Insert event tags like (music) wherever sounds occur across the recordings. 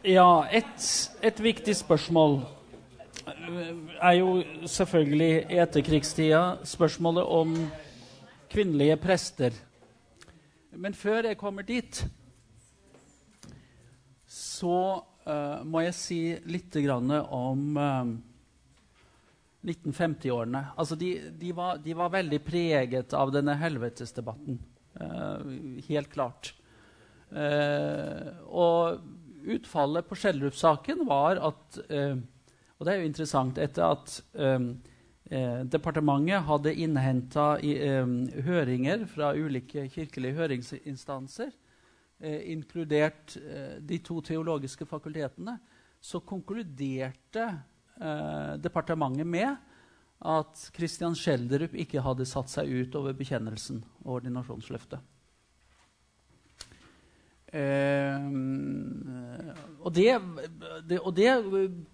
Ja, et, et, viktig spørsmål er jo selvfølgelig i etterkrigstida spørsmålet om kvinnelige prester. Men før jeg kommer dit, så uh, må jeg si litt om uh, 1950-årene. Altså de, de, de, var, veldig preget av denne helvetesdebatten. Uh, helt klart. og utfallet på Schjelderup-saken var at uh, Og det er jo interessant etter at um, uh, departementet hadde innhenta høringer fra ulike kirkelige høringsinstanser, inkludert de to teologiske fakultetene, så konkluderte departementet med at Christian Schjelderup ikke hadde satt seg ut over bekjennelsen og ordinasjonsløftet. Eh, og det, det, og det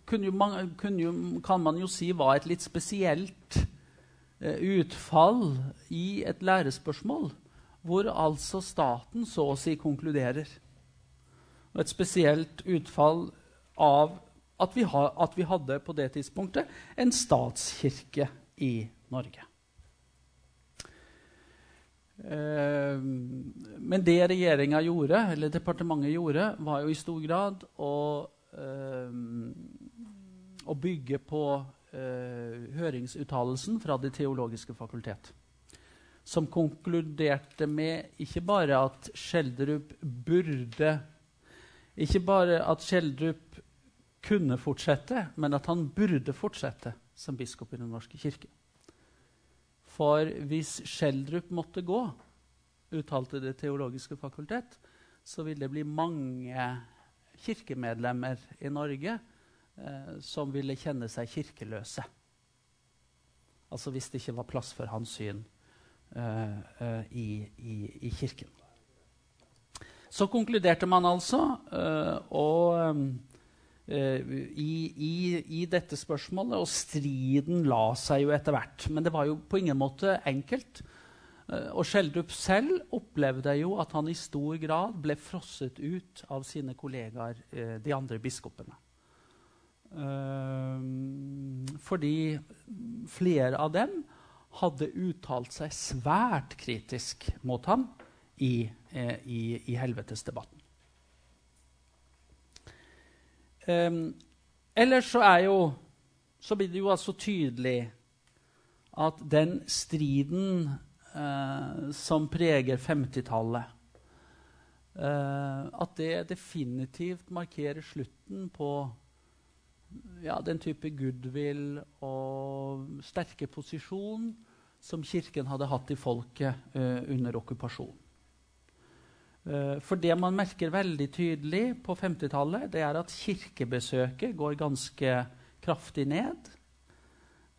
kunne man, kunne kan man jo si var et litt spesielt eh, utfall i et lærespørsmål, hvor altså staten så å si konkluderer. Og et spesielt utfall av at vi, ha, at vi hadde på det tidspunktet en statskirke i Norge. Eh, men det regjeringa gjorde, eller departementet gjorde, var jo i stor grad å, eh, å bygge på eh, høringsuttalelsen fra Det teologiske fakultet. Som konkluderte med ikke bare at Skjeldrup burde Ikke bare at Skjelderup kunne fortsette, men at han burde fortsette som biskop i Den norske kirke. For hvis Schjelderup måtte gå, uttalte Det teologiske fakultet, så ville det bli mange kirkemedlemmer i Norge eh, som ville kjenne seg kirkeløse. Altså hvis det ikke var plass for hans syn eh, eh, i, i, i, kirken. Så konkluderte man altså, eh, og Eh, i, i, i, dette spørsmålet, og striden la seg jo etter hvert. Men det var jo på ingen måte enkelt. Uh, og Schjelderup selv opplevde jo at han i stor grad ble frosset ut av sine kollegaer, uh, de andre biskopene. Fordi flere av dem hadde uttalt seg svært kritisk mot ham i, i helvetesdebatten. Um, ellers så er jo så blir det jo altså tydelig at den striden uh, som preger 50-tallet uh, At det definitivt markerer slutten på ja, den type goodwill og sterke posisjon som Kirken hadde hatt i folket uh, under okkupasjonen. Eh, for det man merker veldig tydelig på 50-tallet, det er at kirkebesøket går ganske kraftig ned.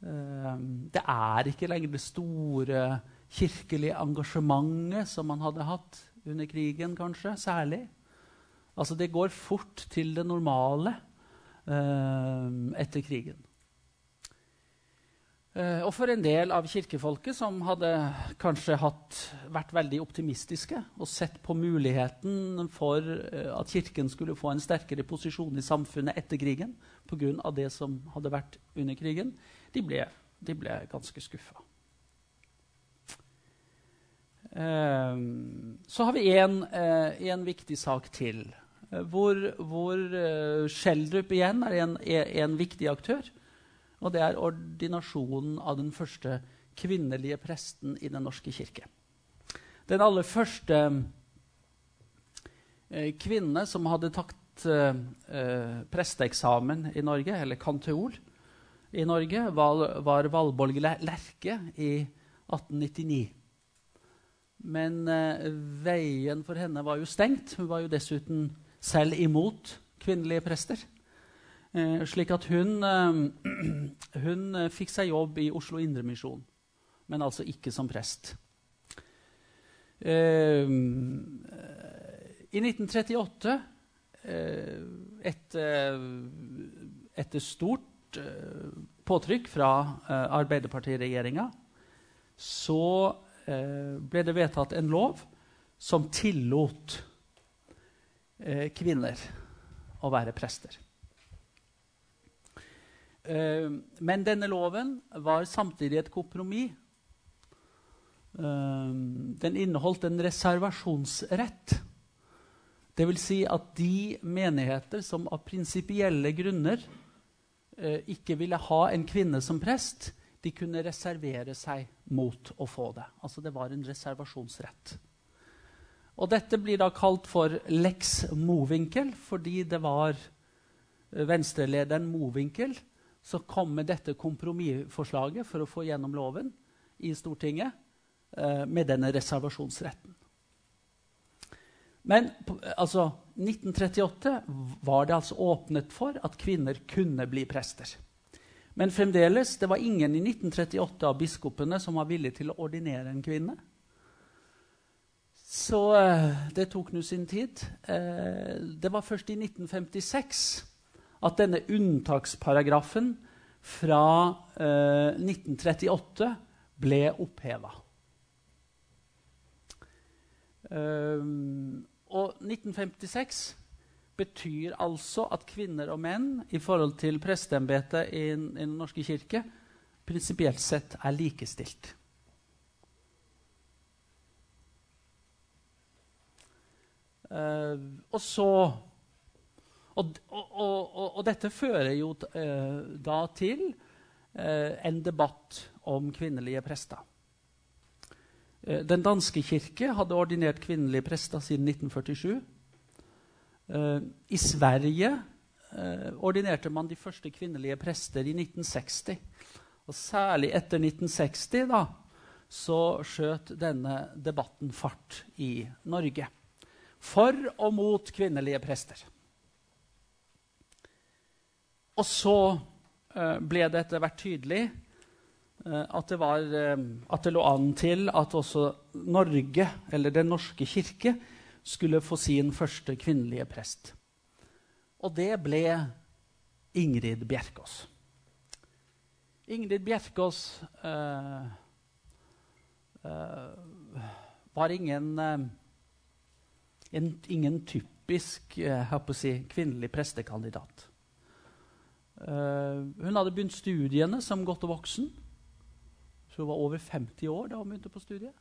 Eh, det er ikke lenger det store kirkelige engasjementet som man hadde hatt under krigen, kanskje, særlig. Altså, det går fort til det normale eh, etter krigen. Uh, og for en del av kirkefolket som hadde kanskje hatt, vært veldig optimistiske og sett på muligheten for uh, at Kirken skulle få en sterkere posisjon i samfunnet etter krigen pga. det som hadde vært under krigen, de ble, de ble ganske skuffa. Uh, så har vi en, viktig sak til, hvor, hvor Schjelderup igjen er en, en viktig aktør. Og det er ordinasjonen av den første kvinnelige presten i Den norske kirke. Den aller første eh, kvinne som hadde tatt eh, eh, presteeksamen i Norge, eller kanteol i Norge, var, var Valborg Lerke i 1899. Men veien for henne var jo stengt. Hun var jo dessuten selv imot kvinnelige prester. Eh, slik at hun, eh, (clears throat) hun eh, fikk seg jobb i Oslo Indremisjon, men altså ikke som prest. Eh, I 1938, eh, etter, etter stort eh, påtrykk fra Arbeiderpartiregjeringa, så ble det vedtatt en lov som tillot kvinner å være prester. Eh, men denne loven var samtidig et kompromiss. Eh, den inneholdt en reservasjonsrett. Vil si at de menigheter som av prinsipielle grunner eh, ikke ville ha en kvinne som prest, de kunne reservere seg mot å få det. Altså det var en reservasjonsrett. Og dette blir da kalt for lex Mowinckel, fordi det var venstrelederen Mowinckel så kom med dette kompromissforslaget for å få gjennom loven i Stortinget eh, med denne reservasjonsretten. Men altså, 1938 var det altså åpnet for at kvinner kunne bli prester. Men fremdeles, det var ingen i 1938 av biskopene som var villig til å ordinere en kvinne. Så eh, det tok nå sin tid. Eh, det var først i 1956 at denne unntaksparagrafen fra eh, 1938 ble oppheva. Um, og 1956 betyr altså at kvinner og menn i forhold til presteembetet i, i, Den norske kirke prinsipielt sett er likestilt. Uh, og så og, og, og, dette fører jo eh, da til eh, en debatt om kvinnelige prester. Eh, den danske kirke hadde ordinert kvinnelige prester siden 1947. Eh, I Sverige ordinerte man de første kvinnelige prester i 1960. Og særlig etter 1960 da, så skjøt denne debatten fart i Norge. For og mot kvinnelige prester. Og så uh, ble det etter hvert tydelig uh, at, det var, uh, at det lå an til at også Norge, eller Den norske kirke, skulle få sin første kvinnelige prest. Og det ble Ingrid Bjerkås. Ingrid Bjerkås var ingen, en, ingen typisk si, kvinnelig prestekandidat. Uh, hun hadde begynt studiene som godt og voksen. Så hun var over 50 år da hun begynte på studiet.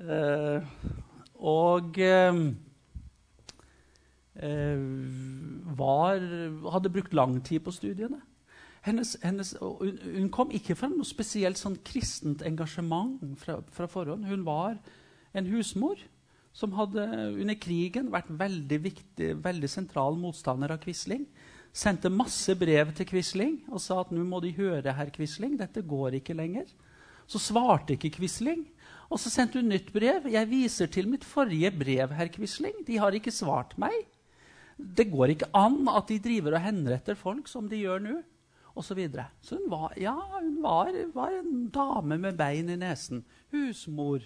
uh, (laughs) og uh, var, hadde brukt lang tid på studiene. Hennes, hennes, hun, hun, kom ikke fra noe spesielt sånn kristent engasjement fra, fra forhånd. Hun var en husmor som hadde under krigen vært veldig viktig, veldig sentral motstander av Quisling. Sendte masse brev til Quisling og sa at nå må de høre herr Quisling, dette går ikke lenger. Så svarte ikke Quisling. Og så sendte hun nytt brev. Jeg viser til mitt forrige brev, herr Quisling. De har ikke svart meg. Det går ikke an at de driver og henretter folk som de gjør nå. Og så, videre. så hun var, ja, hun var, var en dame med bein i nesen. Husmor.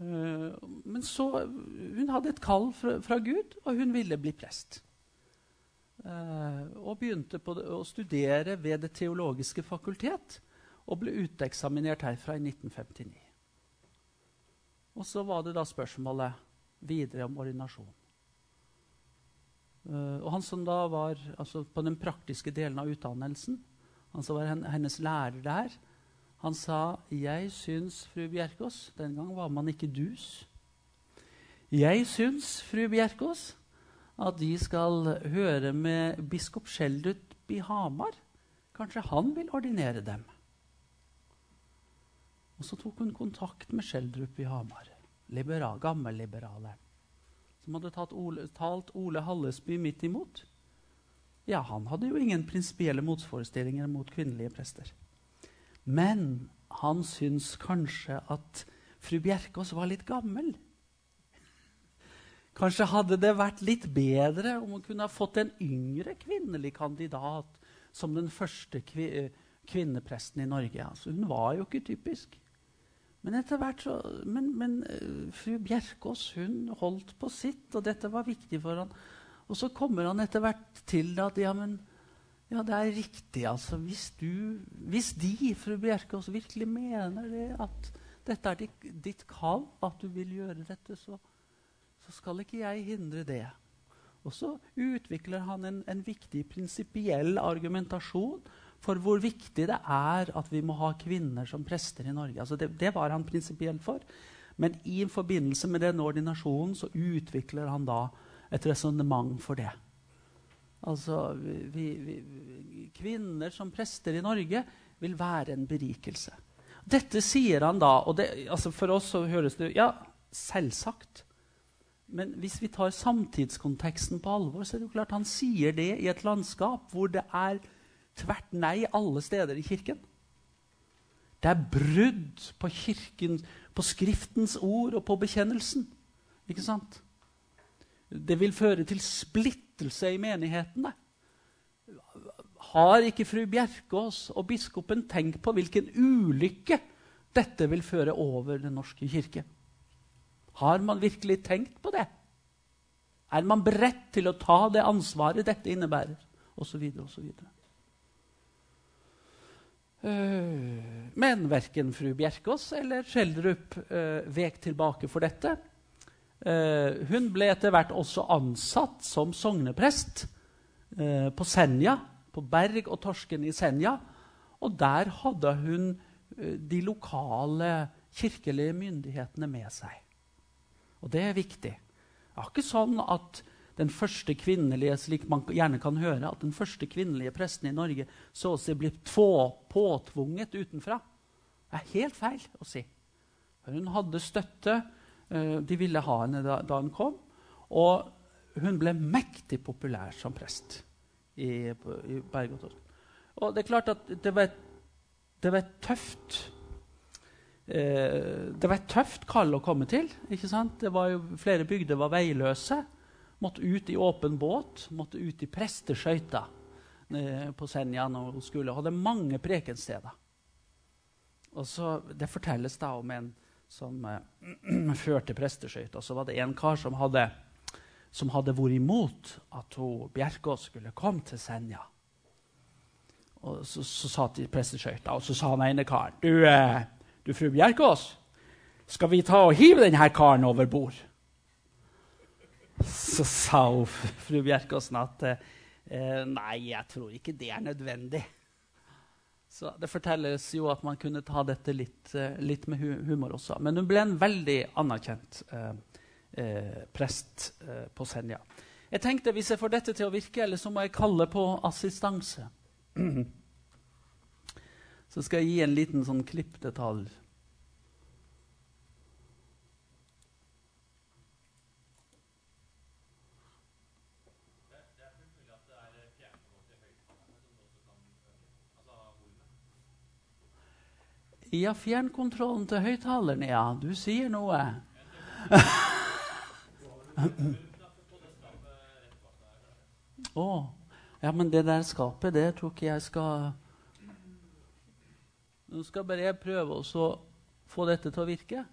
Uh, men så Hun hadde et kall fra, fra, Gud, og hun ville bli prest. Uh, og begynte det, å studere ved Det teologiske fakultet og ble uteksaminert herfra i 1959. Og så var det da spørsmålet videre om ordinasjon. Uh, og han som da var altså på den praktiske delen av utdannelsen, han som var hennes lærer der, han sa 'Jeg syns, fru Bjerkås' Den gang var man ikke dus. 'Jeg syns, fru Bjerkås, at De skal høre med biskop Schjelderup i Hamar. Kanskje han vil ordinere dem?' Og så tok hun kontakt med Schjelderup i Hamar, liberal, gammelliberaleren, som hadde Ole, talt Ole Hallesby midt imot. Ja, han hadde jo ingen prinsipielle motforestillinger mot kvinnelige prester. Men han syns kanskje at fru Bjerkås var litt gammel. Kanskje hadde det vært litt bedre om hun kunne ha fått en yngre kvinnelig kandidat som den første kvinnepresten i Norge. Altså, hun var jo ikke typisk. Men etter hvert så, men, men uh, fru Bjerkås hun holdt på sitt, og dette var viktig for han. Og så kommer han etter hvert til at ja, men ja, det er riktig. altså. Hvis, du, hvis de, fru Bjerkås, virkelig mener det, at dette er ditt, ditt kall, at du vil gjøre dette, så, så skal ikke jeg hindre det. Og så utvikler han en, en viktig prinsipiell argumentasjon for hvor viktig det er at vi må ha kvinner som prester i Norge. Altså det, det var han prinsipielt for. Men i forbindelse med den ordinasjonen så utvikler han da et resonnement for det. Altså, vi, vi, Kvinner som prester i Norge vil være en berikelse. Dette sier han da, og det, altså for oss så høres det Ja, selvsagt. Men hvis vi tar samtidskonteksten på alvor, så er det jo klart han sier det i et landskap hvor det er tvert nei alle steder i kirken. Det er brudd på kirken, på Skriftens ord og på bekjennelsen. Ikke sant? Det vil føre til splittelse i menighetene. Har ikke fru Bjerkås og biskopen tenkt på hvilken ulykke dette vil føre over Den norske kirke? Har man virkelig tenkt på det? Er man beredt til å ta det ansvaret dette innebærer? Og så videre, og så videre. Eh, men verken fru Bjerkås eller Schjelderup uh, vek tilbake for dette. Uh, hun ble etter hvert også ansatt som sogneprest eh, på Senja, på Berg og Torsken i Senja. Og der hadde hun de lokale kirkelige myndighetene med seg. Og det er viktig. Det er ikke sånn at den første kvinnelige slik man gjerne kan høre, at den første kvinnelige presten i Norge så å si blir påtvunget utenfra. Det er helt feil å si. Hun hadde støtte. Eh, de ville ha henne da, da hun kom. Og hun ble mektig populær som prest i, i Bergotto. Og det er klart at det var, det var tøft. Eh, det var et tøft kall å komme til. ikke sant? Jo, flere bygder var veiløse. Måtte ut i åpen båt, måtte ut i presteskøyta eh, på Senja når hun skulle. Hadde mange prekensteder. Og så, Det fortelles da om en som eh, (clears throat) førte presteskøyta. Så var det en kar som hadde, som hadde vært imot at hun, Bjerkås skulle komme til Senja. Og så, så satt de presteskøyta, og så sa han ene karen du, eh, du, fru Bjerkås, skal vi ta og hive denne karen over bord? Så sa hun, (laughs) fru Bjerkåsen at eh, nei, jeg tror ikke det er nødvendig. Så Det fortelles jo at man kunne ta dette litt, eh, litt med humor også. Men hun ble en veldig anerkjent eh, eh, prest eh, på Senja. Jeg tenkte Hvis jeg får dette til å virke, eller så må jeg kalle på assistanse. (clears throat) så skal jeg gi en liten sånn klippdetalj Ja, fjernkontrollen til høyttaleren, ja. Du sier noe. (laughs) Å. oh. Ja, men det der skapet, det tror ikke jeg skal Nå skal bare jeg prøve å få dette til å virke.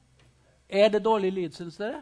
Er det dårlig lyd, syns dere?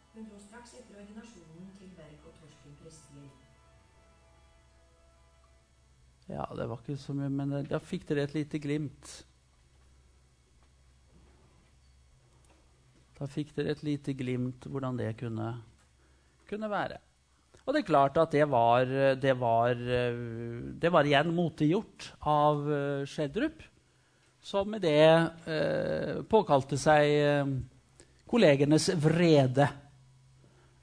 Hun dro straks etter ordinasjonen til Berg og Torsken prestegjeld. Ja, det var ikke så mye, men da fikk dere et lite glimt. Da fikk dere et lite glimt hvordan det kunne, kunne være. Og det er klart at det var, det var, det var igjen motegjort av uh, Schjelderup, som med det eh, påkalte seg eh, kollegenes vrede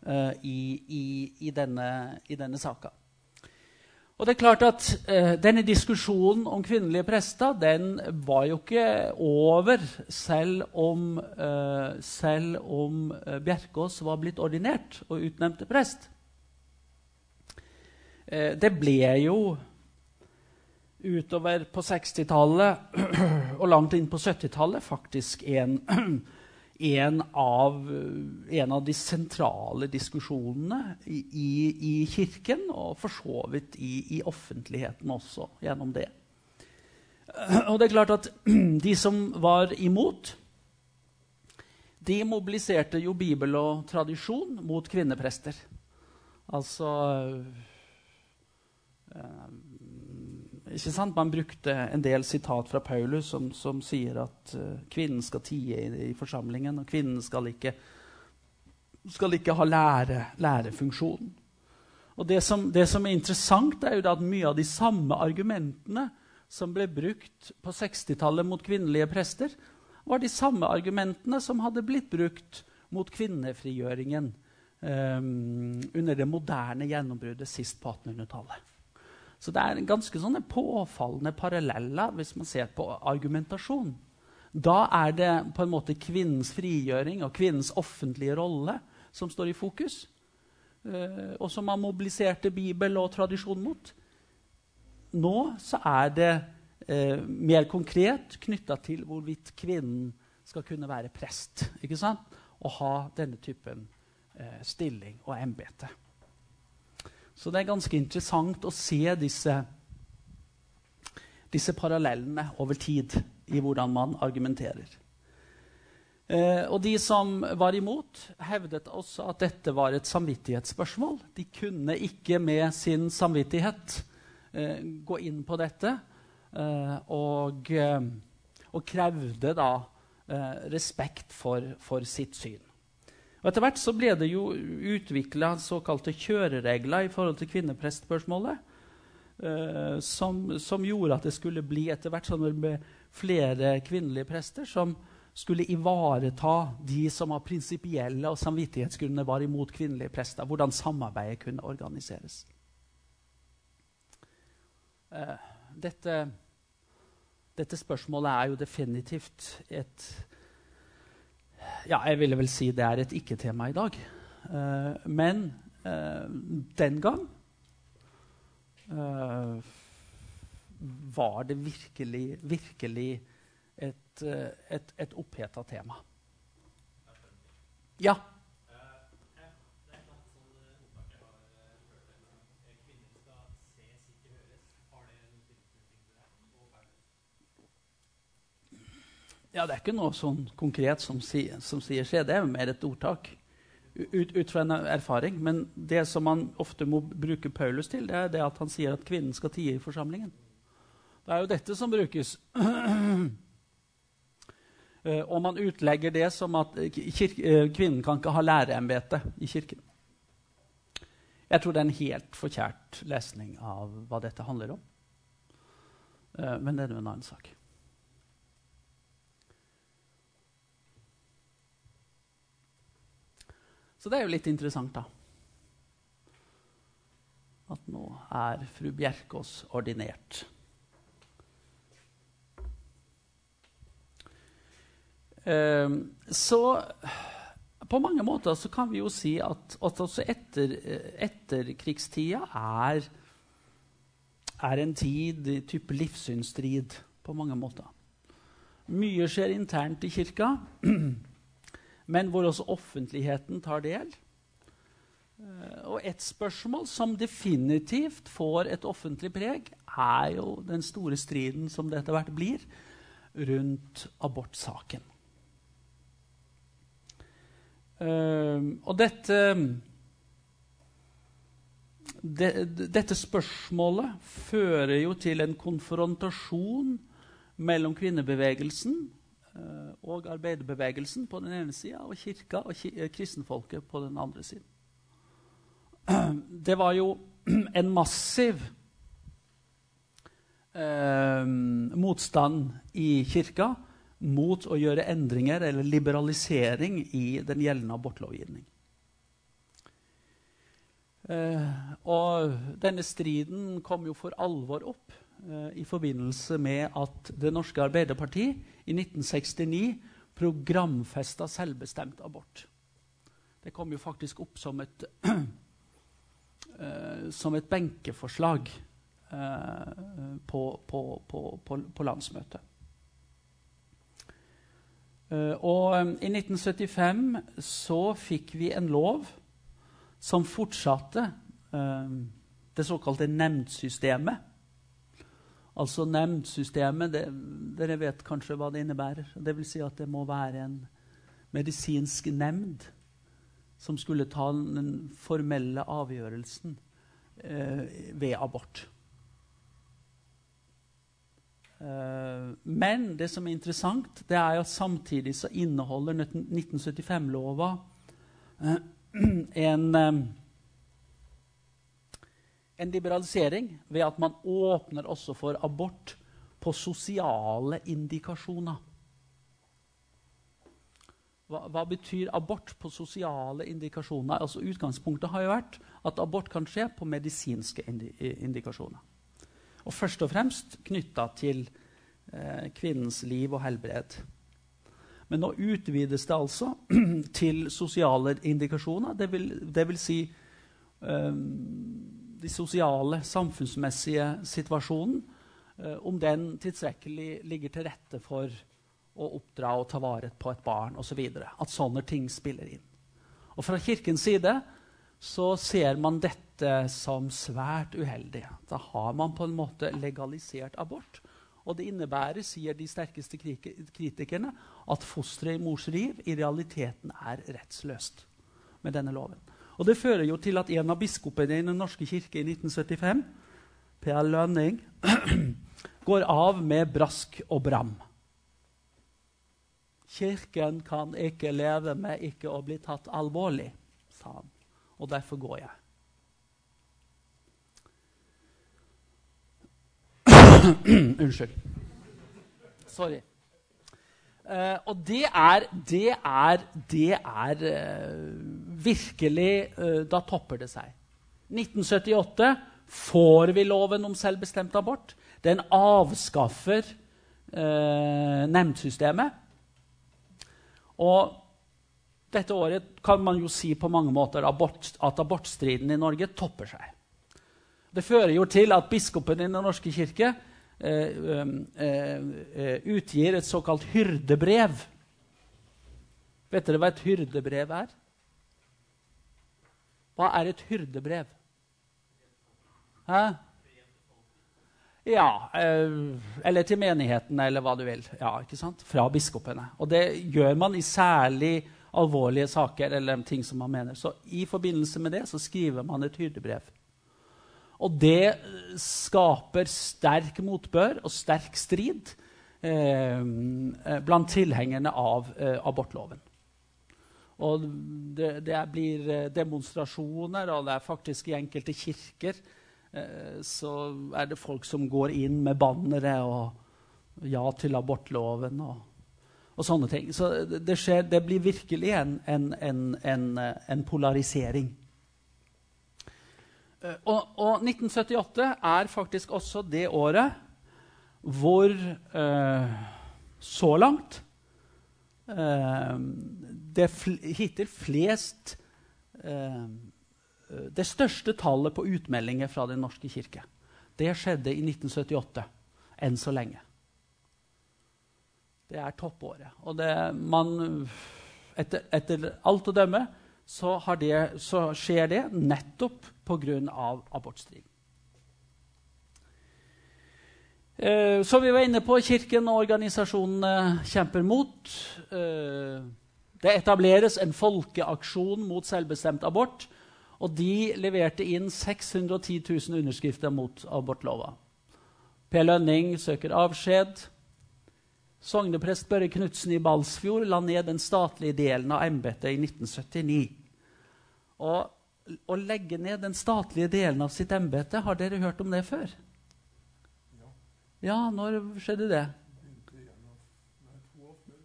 i, i, i, denne, i denne saka. Og det er klart at eh, Denne diskusjonen om kvinnelige prester den var jo ikke over selv om, eh, selv om Bjerkås var blitt ordinert og utnevnt til prest. Eh, det ble jo utover på 60-tallet (clears throat) og langt inn på 70-tallet faktisk en, (clears throat) en, av, en, av, de sentrale diskusjonene i, i, i Kirken, og for så vidt i, i, offentligheten også gjennom det. Og det er klart at (clears throat) de som var imot, de mobiliserte jo Bibel og tradisjon mot kvinneprester. Altså øh, ikke sant? Man brukte en del sitat fra Paulus som, som sier at uh, kvinnen skal tie i, i, forsamlingen, og kvinnen skal ikke, skal ikke ha lære, lærefunksjon. Og det som, det som, er interessant, er jo at mye av de samme argumentene som ble brukt på 60-tallet mot kvinnelige prester, var de samme argumentene som hadde blitt brukt mot kvinnefrigjøringen um, under det moderne gjennombruddet sist på 1800-tallet. Så det er ganske sånne påfallende paralleller hvis man ser på argumentasjon. Da er det på en måte kvinnens frigjøring og kvinnens offentlige rolle som står i fokus, uh, og som man mobiliserte Bibel og tradisjon mot. Nå så er det eh, mer konkret knytta til hvorvidt kvinnen skal kunne være prest ikke sant? og ha denne typen eh, stilling og embete. Så det er ganske interessant å se disse, disse parallellene over tid i hvordan man argumenterer. Eh, og de som var imot, hevdet også at dette var et samvittighetsspørsmål. De kunne ikke med sin samvittighet eh, gå inn på dette, eh, og, eh, og, krevde da eh, respekt for, for sitt syn. Og Etter hvert så ble det jo utvikla såkalte kjøreregler i forhold til kvinneprestspørsmålet. Uh, som, som, gjorde at det skulle bli etter hvert sånn med flere kvinnelige prester som skulle ivareta de som av prinsipielle og samvittighetsgrunner var imot kvinnelige prester. Hvordan samarbeidet kunne organiseres. Uh, dette, dette spørsmålet er jo definitivt et ja, jeg ville vel si det er et ikke-tema i dag. Uh, men uh, den gang uh, var det virkelig, virkelig et, et, et oppheta tema. Ja. Ja, Det er ikke noe sånn konkret som, si, som sier skje. Det er mer et ordtak ut, ut, fra en erfaring. Men det som man ofte må bruke Paulus til, det er det at han sier at kvinnen skal tie i forsamlingen. Det er jo dette som brukes. uh, (clears throat) og man utlegger det som at uh, kvinnen kan ikke ha læreembete i kirken. Jeg tror det er en helt forkjært lesning av hva dette handler om. Men det er jo en annen sak. Så det er jo litt interessant, da. At nå er fru Bjerkås ordinert. Um, så på mange måter så kan vi jo si at, at også etter, etterkrigstida er, er en tid i type livssynsstrid på mange måter. Mye skjer internt i kirka. (clears throat) men hvor også offentligheten tar del. Eh, og et spørsmål som definitivt får et offentlig preg, er jo den store striden som det etter hvert blir rundt abortsaken. Uh, og dette det, Dette spørsmålet fører jo til en konfrontasjon mellom kvinnebevegelsen Eh, og arbeiderbevegelsen på den ene sida og kirka og eh, kristenfolket på den andre siden. (clears throat) Det var jo (clears throat) en massiv eh, motstand i kirka mot å gjøre endringer eller liberalisering i den gjeldende abortlovgivning. Eh, og denne striden kom jo for alvor opp eh, i forbindelse med at Det norske Arbeiderparti i 1969 programfesta selvbestemt abort. Det kom jo faktisk opp som et, uh, (clears throat) som et benkeforslag eh, på, på, på, på, landsmøtet. Eh, og eh, i 1975 så fikk vi en lov som fortsatte eh, det såkalte nemndsystemet. Altså nemndsystemet Dere vet kanskje hva det innebærer. Det vil si at det må være en medisinsk nemnd som skulle ta den formelle avgjørelsen eh, ved abort. Eh, men det som er interessant, det er at samtidig så inneholder 1975-lova eh, en, eh, en liberalisering ved at man åpner også for abort på sosiale indikasjoner. Hva, hva, betyr abort på sosiale indikasjoner? Altså Utgangspunktet har jo vært at abort kan skje på medisinske indi indikasjoner. Og først og fremst knytta til eh, kvinnens liv og helbred. Men nå utvides det altså (clears throat) til sosiale indikasjoner. Det vil, det vil si um, de sosiale, samfunnsmessige situasjonen. Uh, om den tilstrekkelig ligger til rette for å oppdra og ta vare på et barn osv. Så at sånne ting spiller inn. Og Fra Kirkens side så ser man dette som svært uheldig. Da har man på en måte legalisert abort. Og det innebærer, sier de sterkeste kritikerne, at fosteret i mors liv i realiteten er rettsløst med denne loven. Og Det fører jo til at en av biskopene i Den norske kirke i 1975, Per Lønning, (clears throat) går av med brask og bram. Kirken kan ikke leve med ikke å bli tatt alvorlig, sa han. Og derfor går jeg. (clears throat) Unnskyld. Sorry. Uh, og det er Det er, det er uh, virkelig uh, Da topper det seg. 1978 får vi loven om selvbestemt abort. Den avskaffer nemndsystemet. Og dette året kan man jo si på mange måter abort, at abortstriden i Norge topper seg. Det fører jo til at biskopen i Den norske kirke eh, eh, eh, utgir et såkalt hyrdebrev. Vet dere hva et hyrdebrev er? Hva er et hyrdebrev? Hæ? Ja, eh, eller til menigheten, eller hva du vil. Ja, ikke sant? Fra biskopene. Og det gjør man i særlig alvorlige saker eller ting som man mener. Så i forbindelse med det så skriver man et hyrdebrev. Og det skaper sterk motbør og sterk strid eh, blant tilhengerne av eh, abortloven. Og det, det, blir eh, demonstrasjoner, og det er faktisk i enkelte kirker Eh, så er det folk som går inn med bannere og ja til abortloven og, og sånne ting. Så det, skjer, det blir virkelig en, en, en, en polarisering. Eh, og, og, 1978 er faktisk også det året hvor så langt eh, det fl hittil flest eh, det største tallet på utmeldinger fra Den norske kirke. Det skjedde i 1978. Enn så lenge. Det er toppåret. Og det, man, etter, etter, alt å dømme så, det, så skjer det nettopp pga. abortstriden. Eh, som vi var inne på, Kirken og organisasjonene kjemper mot. Eh, det etableres en folkeaksjon mot selvbestemt abort og de leverte inn 610 000 underskrifter mot abortlova. Per Lønning søker avskjed. Sogneprest Børre Knutsen i Balsfjord la ned den statlige delen av embetet i 1979. Og å legge ned den statlige delen av sitt embete, har dere hørt om det før? Ja, når skjedde det?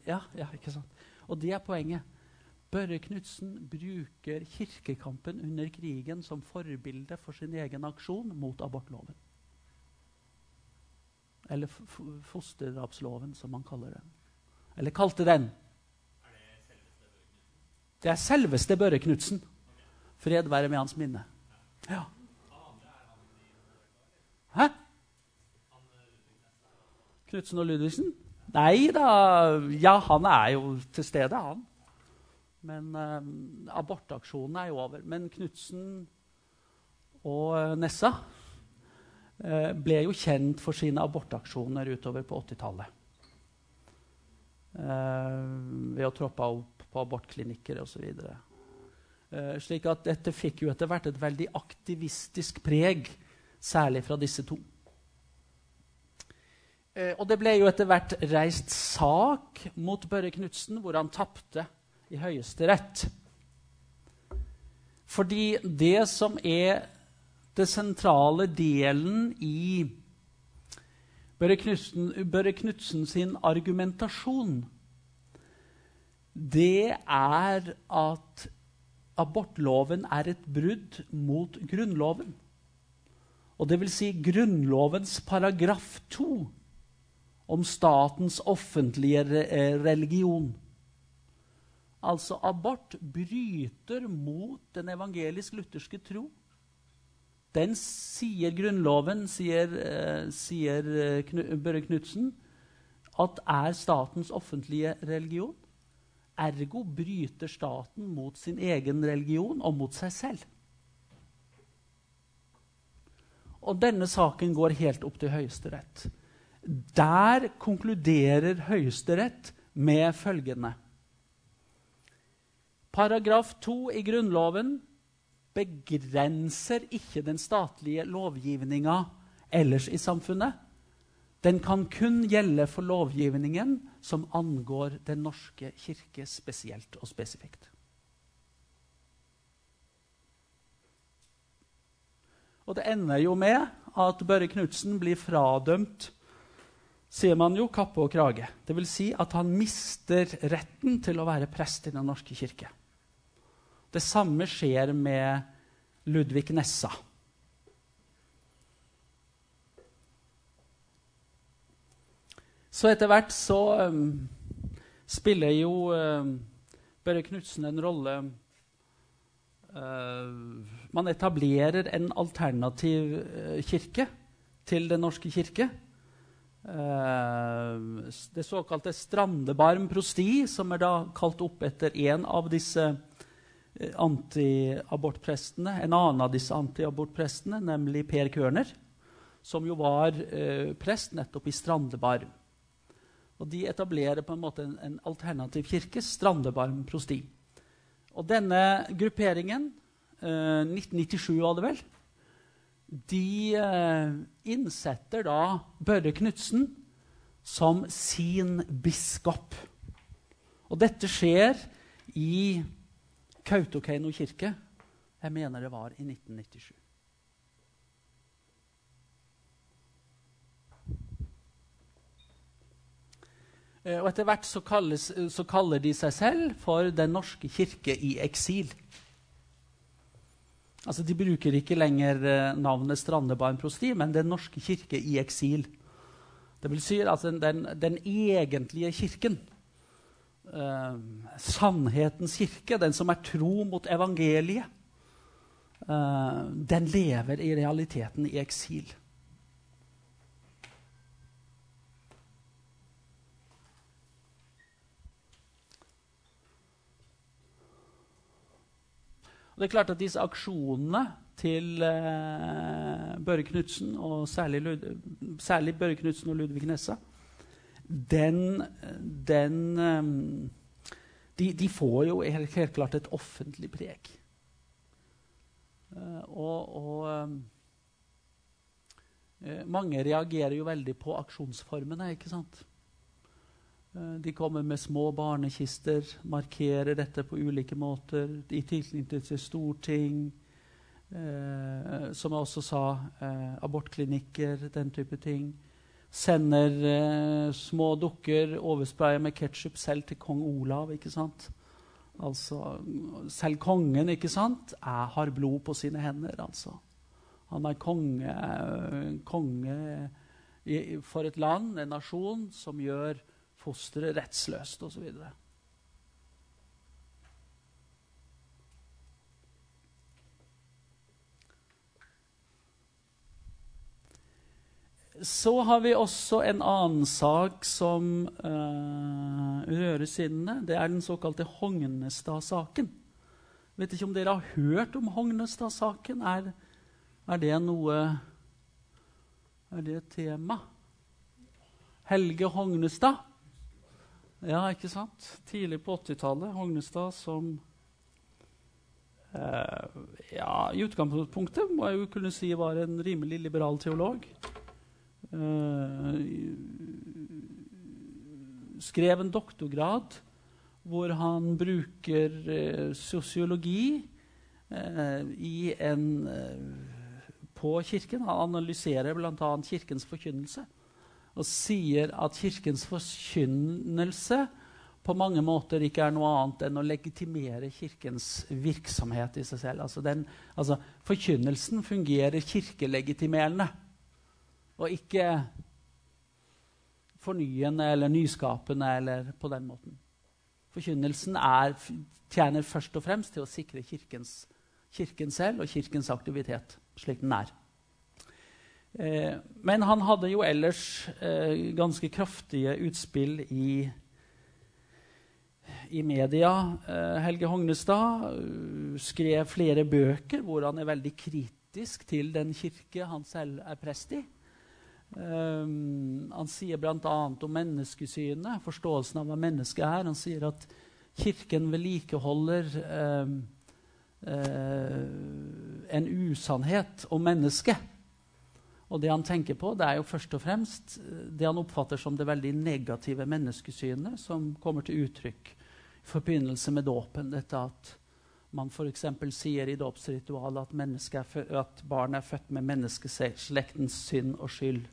Ja, ja, ikke sant. Og det er poenget. Børre Knutsen bruker kirkekampen under krigen som forbilde for sin egen aksjon mot abortloven. Eller fosterdrapsloven, som man kaller den. Eller kalte den. Det er selveste Børre Knutsen. Fred være med hans minne. Ja. Hæ? Knutsen og Ludvigsen? Nei da Ja, han er jo til stede, han. Men eh, abortaksjonen er jo over. Men Knutsen og eh, Nessa eh, ble jo kjent for sine abortaksjoner utover på 80-tallet. Eh, ved å troppe opp på abortklinikker osv. Eh, slik at dette fikk jo etter hvert et veldig aktivistisk preg, særlig fra disse to. Eh, og det ble jo etter hvert reist sak mot Børre Knutsen, hvor han tapte i Høyesterett. Fordi det som er det sentrale delen i Børre Knutsen, Børre Knutsen sin argumentasjon, det er at abortloven er et brudd mot Grunnloven. Og det vil si Grunnlovens paragraf 2 om statens offentlige religion. Altså abort bryter mot den evangelisk-lutherske tro. Den sier Grunnloven, sier, uh, sier uh, Børre Knutsen, at er statens offentlige religion. Ergo bryter staten mot sin egen religion og mot seg selv. Og denne saken går helt opp til Høyesterett. Der konkluderer Høyesterett med følgende Paragraf 2 i Grunnloven begrenser ikke den statlige lovgivninga ellers i samfunnet. Den kan kun gjelde for lovgivningen som angår Den norske kirke spesielt og spesifikt. Og det ender jo med at Børre Knutsen blir fradømt sier man jo kappe og krage. Vil si at han mister retten til å være prest i Den norske kirke. Det samme skjer med Ludvig Nessa. Så etter hvert så um, spiller jo um, Børre Knutsen en rolle uh, Man etablerer en alternativ uh, kirke til Den norske kirke. Uh, det såkalte Strandebarm prosti, som er da kalt opp etter en av disse antiabortprestene, en annen av disse antiabortprestene, nemlig Per Kørner, som jo var eh, prest nettopp i Strandebarm. Og De etablerer på en måte en, en alternativ kirke, Strandebarm prosti. Og denne grupperingen, eh, 1997 var det vel, de eh, innsetter da Børre Knutsen som sin biskop. Og dette skjer i Kautokeino kirke. Jeg mener det var i 1997. Eh, og Etter hvert så, kalles, så, kaller de seg selv for Den norske kirke i eksil. Altså De bruker ikke lenger eh, navnet Strandebarn prosti, men Den norske kirke i eksil. Det vil si altså den, den egentlige kirken Eh, sannhetens kirke, den som er tro mot evangeliet, eh, den lever i realiteten i eksil. Og det er klart at disse aksjonene til eh, Børre Knutsen, og særlig, særlig Børre Knutsen og Ludvig Nessa, den, den ehm, de, de, får jo helt, helt, klart et offentlig preg. Uh, og, og uh, mange reagerer jo veldig på aksjonsformene, ikke sant? Uh, de kommer med små barnekister, markerer dette på ulike måter i tilknytning til storting. som jeg også sa, abortklinikker, den type ting sender eh, små dukker overspraya med ketsjup selv til kong Olav. ikke sant? Altså, Selv kongen ikke sant, er, har blod på sine hender. altså. Han er konge, konge i, for et land, en nasjon, som gjør fosteret rettsløst osv. så har vi også en annen sak som uh, rører sinnene. Det er den såkalte Hognestad-saken. Vet ikke om dere har hørt om Hognestad-saken? Er, er, det noe Er det et tema? Helge Hognestad. Ja, ikke sant? Tidlig på 80-tallet. Hognestad som eh, ja, I utgangspunktet må jeg jo kunne si var en rimelig liberal teolog. Eh, skrev en doktorgrad hvor han bruker eh, sosiologi uh, i en, på Kirken. Han analyserer bl.a. Kirkens forkynnelse og sier at Kirkens forkynnelse på mange måter ikke er noe annet enn å legitimere Kirkens virksomhet i seg selv. Altså, den, altså Forkynnelsen fungerer kirkelegitimerende og ikke fornyende eller nyskapende eller på den måten. Forkynnelsen er, tjener først og fremst til å sikre kirkens, kirken selv og kirkens aktivitet slik den er. Eh, men han hadde jo ellers eh, ganske kraftige utspill i, i media. Eh, Helge Hognestad uh, skrev flere bøker hvor han er veldig kritisk til den kirke han selv er prest i. Um, han sier bl.a. om menneskesynet, forståelsen av hva mennesket er. Han sier at Kirken vedlikeholder um, uh, en usannhet om mennesket. Og det han tenker på, det er jo først og fremst det han oppfatter som det veldig negative menneskesynet som kommer til uttrykk i forbindelse med dåpen. Dette at man f.eks. sier i dåpsritualet at, at barn er født med menneskeslektens synd og skyld.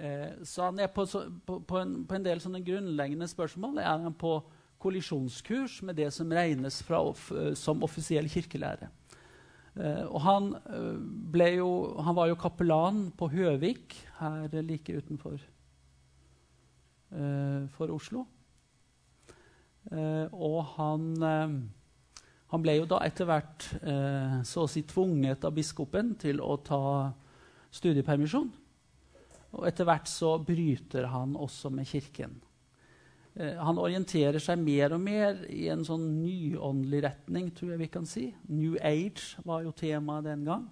Eh, så han er på, på, på, en, på, en, del sånne grunnleggende spørsmål er han på kollisjonskurs med det som regnes fra, som offisiell kirkelære. Eh, og han, eh, jo, han, var jo kapellan på Høvik, her like utenfor eh, for Oslo. Og han, han, ble jo da etter hvert så å si tvunget av biskopen til å ta studiepermisjon. Og etter hvert så bryter han også med Kirken. Eh, han orienterer seg mer og mer i en sånn nyåndelig retning, tror jeg vi kan si. New Age var jo temaet den gang.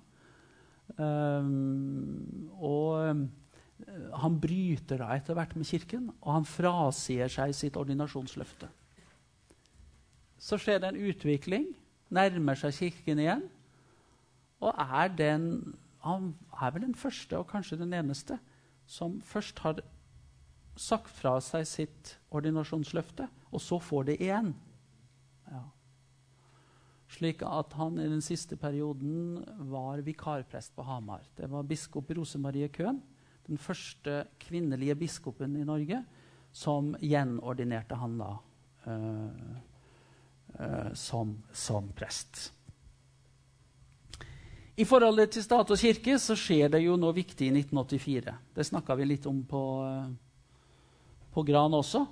Um, og uh, han bryter da etter hvert med Kirken, og han frasier seg sitt ordinasjonsløfte. Så skjer det en utvikling, nærmer seg Kirken igjen, og er den Han er vel den første, og kanskje den eneste, som først har sagt fra seg sitt ordinasjonsløfte, og så får det igjen. Ja. Slik at han i den siste perioden var vikarprest på Hamar. Det var biskop Rosemarie Køhn, den første kvinnelige biskopen i Norge, som gjenordinerte han da uh, uh, som, som prest. I forholdet til stat og kirke så skjer det jo noe viktig i 1984. Det snakka vi litt om på, på Gran også.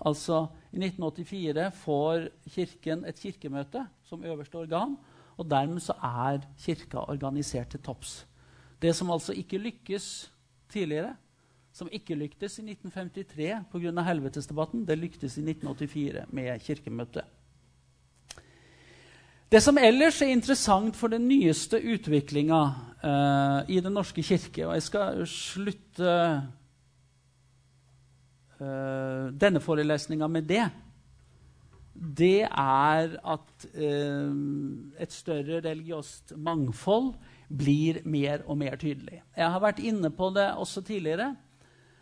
Altså, I 1984 får Kirken et kirkemøte som øverste organ. Og dermed så er Kirka organisert til topps. Det som altså ikke lykkes tidligere, som ikke lyktes i 1953 pga. helvetesdebatten, det lyktes i 1984 med Kirkemøtet. Det som ellers er interessant for den nyeste utviklinga uh, i Den norske kirke Og jeg skal slutte uh, denne forelesninga med det. Det er at uh, et større religiøst mangfold blir mer og mer tydelig. Jeg har vært inne på det også tidligere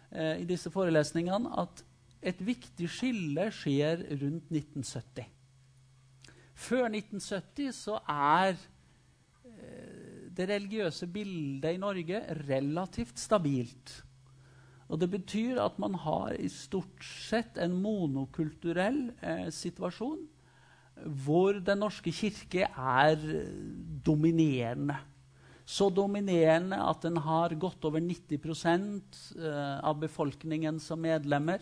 i disse forelesningene at et viktig skille skjer rundt 1970. Før 1970 så er det religiøse bildet i Norge relativt stabilt. Og Det betyr at man har i stort sett en monokulturell eh, situasjon hvor Den norske kirke er dominerende. Så dominerende at den har godt over 90 eh, av befolkningen som medlemmer.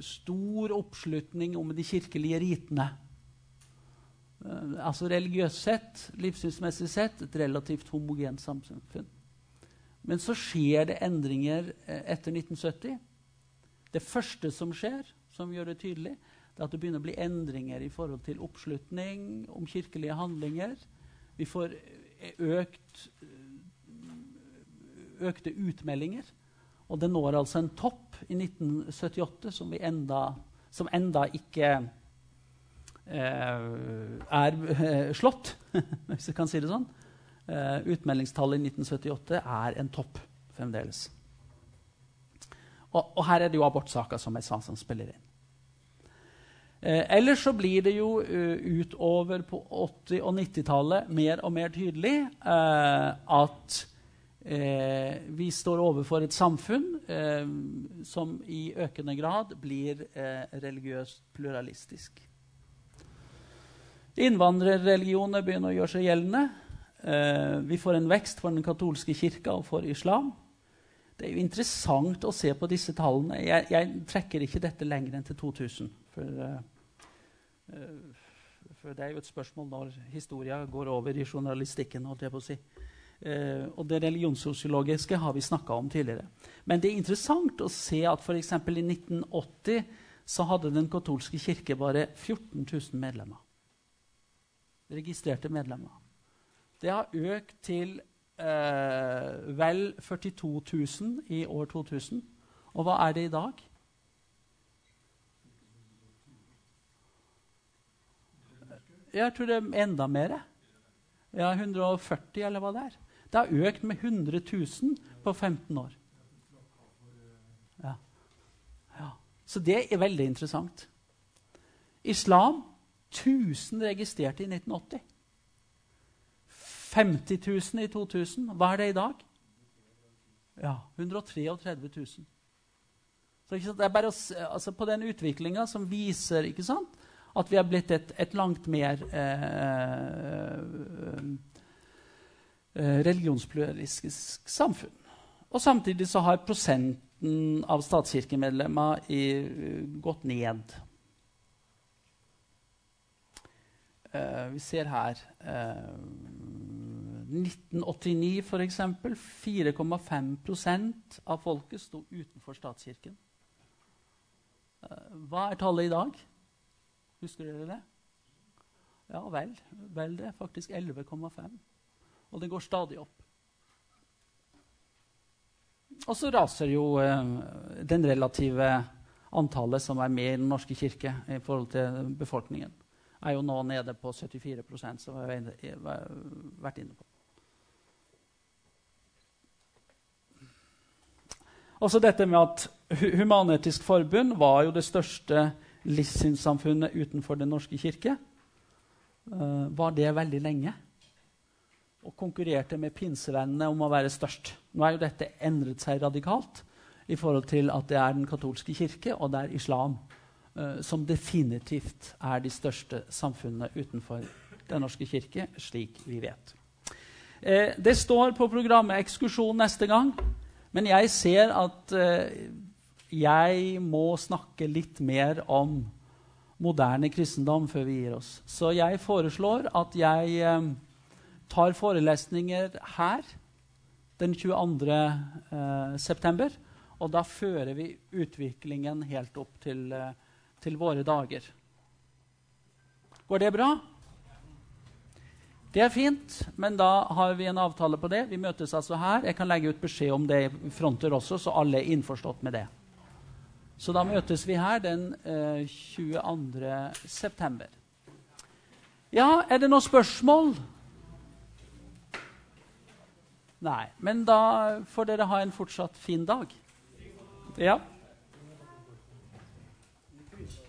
Stor oppslutning om de kirkelige ritene. Eh, altså religiøst sett, livssynsmessig sett, et relativt homogent samfunn. Men så skjer det endringer eh, etter 1970. Det første som skjer, som gjør det tydelig, det er at det begynner å bli endringer i forhold til oppslutning om kirkelige handlinger. Vi får eh, økt, eh, økte utmeldinger. Og det når altså en topp i 1978 som, enda, som enda ikke eh, er slått, (laughs) hvis jeg kan si det sånn. Eh, utmeldingstallet i 1978 er en topp fremdeles. Og, og her er det jo abortsaker som sa, som spiller inn. Eh, ellers så blir det jo uh, utover på 80- og 90-tallet mer og mer tydelig eh, at eh, vi står overfor et samfunn som i økende grad blir religiøst pluralistisk. Innvandrerreligioner begynner å gjøre seg gjeldende. Vi får en vekst for den katolske kirka og for islam. Det er jo interessant å se på disse tallene. Jeg, jeg trekker ikke dette lenger enn til 2000. For, uh, for, det er jo et spørsmål når historia går over i journalistikken. holdt jeg på å si. Og det religionssosiologiske har vi snakka om tidligere. Men det er interessant å se at f.eks. i 1980 så hadde Den katolske kirke bare 14 000 medlemmer. Registrerte medlemmer. Det har økt til eh, vel 42 000 i år 2000. Og hva er det i dag? Jeg tror det er enda mer. Ja, 140, eller hva det er. Det har økt med 100 000 på 15 år. Ja. ja. Så det er veldig interessant. Islam 1000 registrerte i 1980. 50 000 i 2000. Hva er det i dag? Ja, 133 000. Så det er bare å, altså På den utviklinga som viser sant, at vi har blitt et, et langt mer eh, eh, religionspluralistisk samfunn. Og samtidig så har prosenten av statskirkemedlemmer i, gått ned. Uh, vi ser her uh, 1989, f.eks. 4,5% av folket sto utenfor statskirken. Uh, hva er tallet i dag? Husker dere det? Ja vel. Vel det. Faktisk 11,5. Og det går stadig opp. Og så raser jo eh, den relative antallet som er med i Den norske kirke i forhold til befolkningen er jo nå nede på 74 som vi har vært inne på. Også dette med at Human-Etisk Forbund var jo det største livssynssamfunnet utenfor Den norske kirke. Uh, var det veldig lenge. Og konkurrerte med pinsevennene om å være størst. Nå er jo dette endret seg radikalt i forhold til at det er Den katolske kirke og det er islam uh, som definitivt er de største samfunnene utenfor Den norske kirke, slik vi vet. Uh, det står på programmet ekskursjon neste gang, men jeg ser at uh, jeg må snakke litt mer om moderne kristendom før vi gir oss. Så jeg foreslår at jeg tar forelesninger her den 22. september. Og da fører vi utviklingen helt opp til til våre dager. Går det bra? Det er fint, men da har vi en avtale på det. Vi møtes altså her. Jeg kan legge ut beskjed om det i fronter også, så alle er innforstått med det. Så da møtes vi her den eh, 22. september. Ja, er det noen spørsmål? Nei. Men da får dere ha en fortsatt fin dag. Ja.